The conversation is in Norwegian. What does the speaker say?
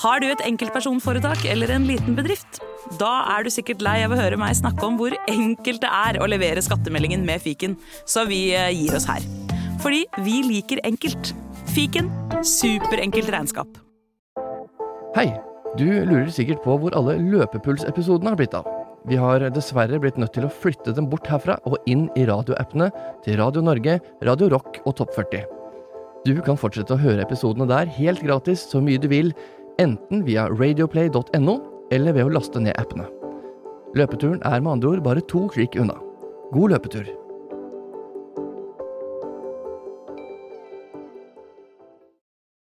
Har du et enkeltpersonforetak eller en liten bedrift? Da er du sikkert lei av å høre meg snakke om hvor enkelt det er å levere skattemeldingen med fiken, så vi eh, gir oss her. Fordi vi liker enkelt. Fiken superenkelt regnskap. Hei! Du lurer sikkert på hvor alle løpepulsepisodene har blitt av. Vi har dessverre blitt nødt til å flytte dem bort herfra og inn i radioappene til Radio Norge, Radio Rock og Topp 40. Du kan fortsette å høre episodene der helt gratis så mye du vil, enten via radioplay.no eller ved å laste ned appene. Løpeturen er med andre ord bare to klikk unna. God løpetur!